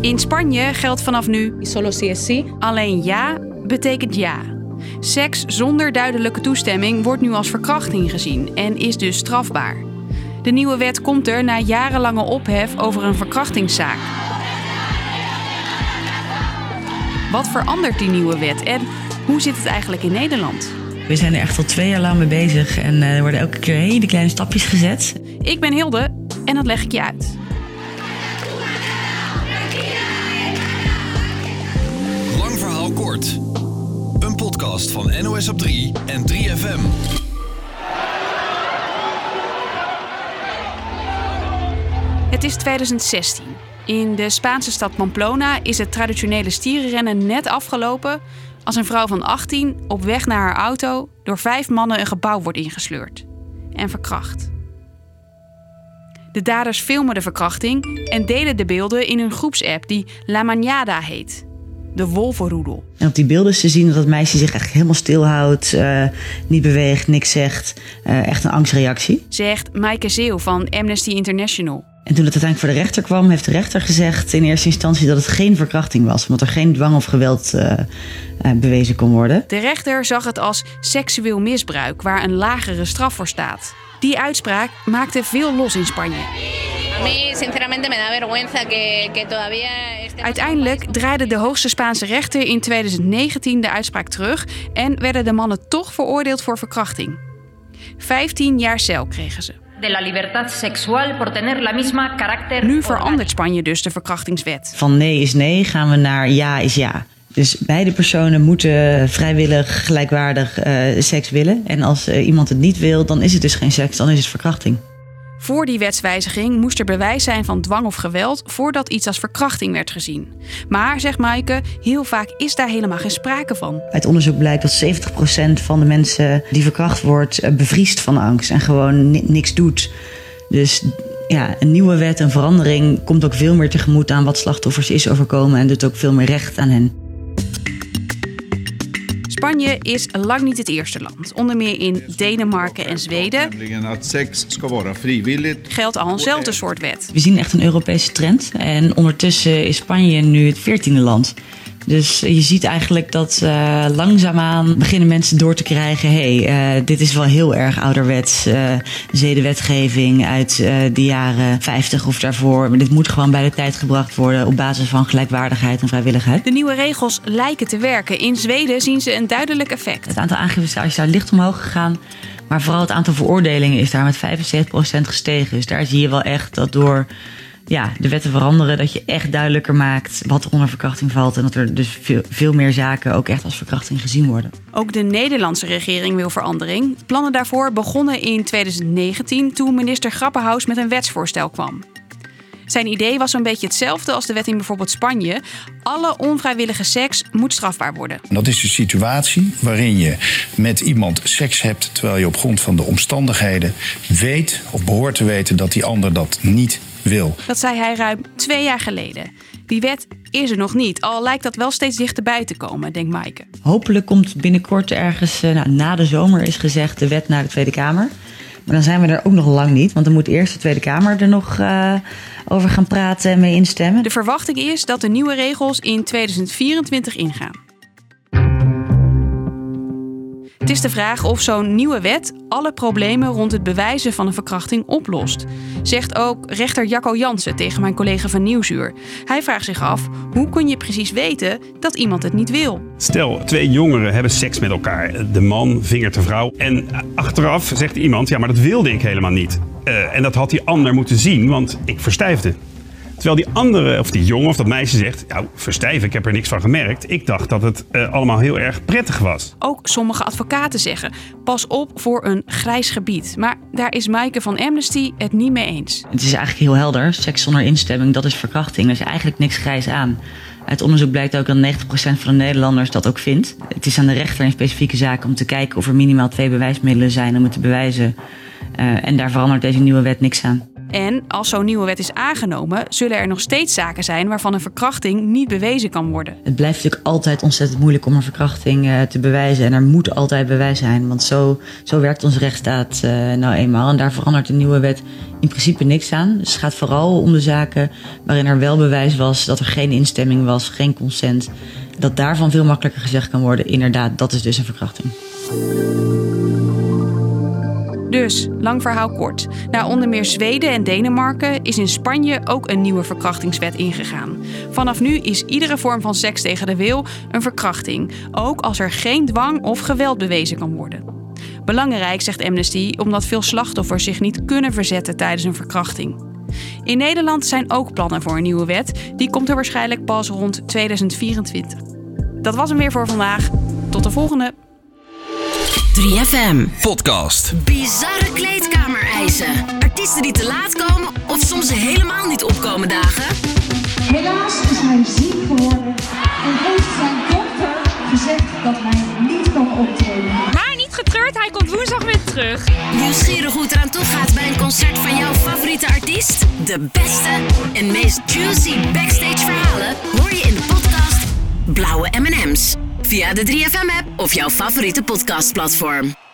In Spanje geldt vanaf nu Solo si es sí. alleen ja betekent ja. Seks zonder duidelijke toestemming wordt nu als verkrachting gezien en is dus strafbaar. De nieuwe wet komt er na jarenlange ophef over een verkrachtingszaak. Wat verandert die nieuwe wet en hoe zit het eigenlijk in Nederland? We zijn er echt al twee jaar lang mee bezig en eh, er worden elke keer hele kleine stapjes gezet. Ik ben Hilde en dat leg ik je uit. Een podcast van NOS op 3 en 3FM. Het is 2016. In de Spaanse stad Pamplona is het traditionele stierenrennen net afgelopen als een vrouw van 18 op weg naar haar auto door vijf mannen een gebouw wordt ingesleurd en verkracht. De daders filmen de verkrachting en delen de beelden in hun groepsapp die La Manada heet. De wolvenroedel. En op die beelden is te zien dat het meisje zich echt helemaal stilhoudt, eh, niet beweegt, niks zegt. Eh, echt een angstreactie. Zegt Maaike Zeeuw van Amnesty International. En toen het uiteindelijk voor de rechter kwam, heeft de rechter gezegd in eerste instantie dat het geen verkrachting was. Omdat er geen dwang of geweld eh, bewezen kon worden. De rechter zag het als seksueel misbruik waar een lagere straf voor staat. Die uitspraak maakte veel los in Spanje. A mí, sinceramente, me da vergüenza que, que todavía estemos Uiteindelijk draaide de hoogste Spaanse rechter in 2019 de uitspraak terug en werden de mannen toch veroordeeld voor verkrachting. 15 jaar cel kregen ze. de la libertad sexual por tener la misma carácter. Nu verandert Spanje dus de verkrachtingswet. Van nee is nee gaan we naar ja is ja. Dus beide personen moeten vrijwillig, gelijkwaardig eh, seks willen. En als eh, iemand het niet wil, dan is het dus geen seks, dan is het verkrachting. Voor die wetswijziging moest er bewijs zijn van dwang of geweld voordat iets als verkrachting werd gezien. Maar, zegt Maaike, heel vaak is daar helemaal geen sprake van. Uit onderzoek blijkt dat 70% van de mensen die verkracht wordt, eh, bevriest van angst en gewoon ni- niks doet. Dus ja, een nieuwe wet, een verandering, komt ook veel meer tegemoet aan wat slachtoffers is overkomen en doet ook veel meer recht aan hen. Spanje is lang niet het eerste land. Onder meer in Denemarken en Zweden geldt al eenzelfde soort wet. We zien echt een Europese trend en ondertussen is Spanje nu het veertiende land. Dus je ziet eigenlijk dat eh, langzaamaan beginnen mensen door te krijgen... hé, hey, eh, dit is wel heel erg ouderwets eh, zedenwetgeving uit de jaren 50 of daarvoor. Maar dit moet gewoon bij de tijd gebracht worden op basis van gelijkwaardigheid en vrijwilligheid. De nieuwe regels lijken te werken. In Zweden zien ze een duidelijk effect. Het aantal aangiftes is daar licht omhoog gegaan. Maar vooral het aantal veroordelingen is daar met 75% gestegen. Dus daar zie je wel echt dat door ja, de wetten veranderen... dat je echt duidelijker maakt wat er onder verkrachting valt. En dat er dus veel, veel meer zaken ook echt als verkrachting gezien worden. Ook de Nederlandse regering wil verandering. Plannen daarvoor begonnen in 2019 toen minister Grappenhaus met een wetsvoorstel kwam. Zijn idee was een beetje hetzelfde als de wet in bijvoorbeeld Spanje. Alle onvrijwillige seks moet strafbaar worden. Dat is de situatie waarin je met iemand seks hebt terwijl je op grond van de omstandigheden weet of behoort te weten dat die ander dat niet wil. Dat zei hij ruim twee jaar geleden. Die wet is er nog niet, al lijkt dat wel steeds dichterbij te komen, denkt Maaike. Hopelijk komt binnenkort ergens, eh, nou, na de zomer is gezegd, de wet naar de Tweede Kamer. Maar dan zijn we er ook nog lang niet, want dan moet eerst de Tweede Kamer er nog eh, over gaan praten en mee instemmen. De verwachting is dat de nieuwe regels in 2024 ingaan. Het is de vraag of zo'n nieuwe wet alle problemen rond het bewijzen van een verkrachting oplost. Zegt ook rechter Jacco Jansen tegen mijn collega van Nieuwsuur. Hij vraagt zich af, hoe kun je precies weten dat iemand het niet wil? Stel, twee jongeren hebben seks met elkaar. De man vingert de vrouw. En achteraf zegt iemand, ja, maar dat wilde ik helemaal niet. Eh, en dat had die ander moeten zien, want ik verstijfde. Terwijl die andere, of die jongen of dat meisje zegt, nou, verstijven, ik heb er niks van gemerkt. Ik dacht dat het eh, allemaal heel erg prettig was. Ook sommige advocaten zeggen, pas op voor een grijs gebied. Maar daar is Maaike van Amnesty het niet mee eens. Het is eigenlijk heel helder. Seks zonder instemming, dat is verkrachting. Er is eigenlijk niks grijs aan. Uit onderzoek blijkt ook dat 90% van de Nederlanders dat ook vindt. Het is aan de rechter in specifieke zaken om te kijken of er minimaal twee bewijsmiddelen zijn om het te bewijzen. Eh, en daar verandert deze nieuwe wet niks aan. En als zo'n nieuwe wet is aangenomen, zullen er nog steeds zaken zijn waarvan een verkrachting niet bewezen kan worden. Het blijft natuurlijk altijd ontzettend moeilijk om een verkrachting uh, te bewijzen. En er moet altijd bewijs zijn, want zo, zo werkt onze rechtsstaat uh, nou eenmaal. En daar verandert de nieuwe wet in principe niks aan. Dus het gaat vooral om de zaken waarin er wel bewijs was dat er geen instemming was, geen consent. Dat daarvan veel makkelijker gezegd kan worden, inderdaad, dat is dus een verkrachting. Dus, lang verhaal kort. Na onder meer Zweden en Denemarken is in Spanje ook een nieuwe verkrachtingswet ingegaan. Vanaf nu is iedere vorm van seks tegen de wil een verkrachting, ook als er geen dwang of geweld bewezen kan worden. Belangrijk, zegt Amnesty, omdat veel slachtoffers zich niet kunnen verzetten tijdens een verkrachting. In Nederland zijn ook plannen voor een nieuwe wet. Die komt er waarschijnlijk pas rond 2024. Dat was hem weer voor vandaag. Tot de volgende. 3FM. Podcast. Bizarre kleedkamereisen. Artiesten die te laat komen of soms helemaal niet opkomen dagen. Helaas is hij ziek geworden en heeft zijn dokter gezegd dat hij niet kan optreden. Maar niet getreurd, hij komt woensdag weer terug. Nieuwsgierig hoe het eraan toe gaat bij een concert van jouw favoriete artiest? De beste en meest juicy backstage verhalen hoor je in de podcast Blauwe M&M's. Via de 3FM app of jouw favoriete podcastplatform.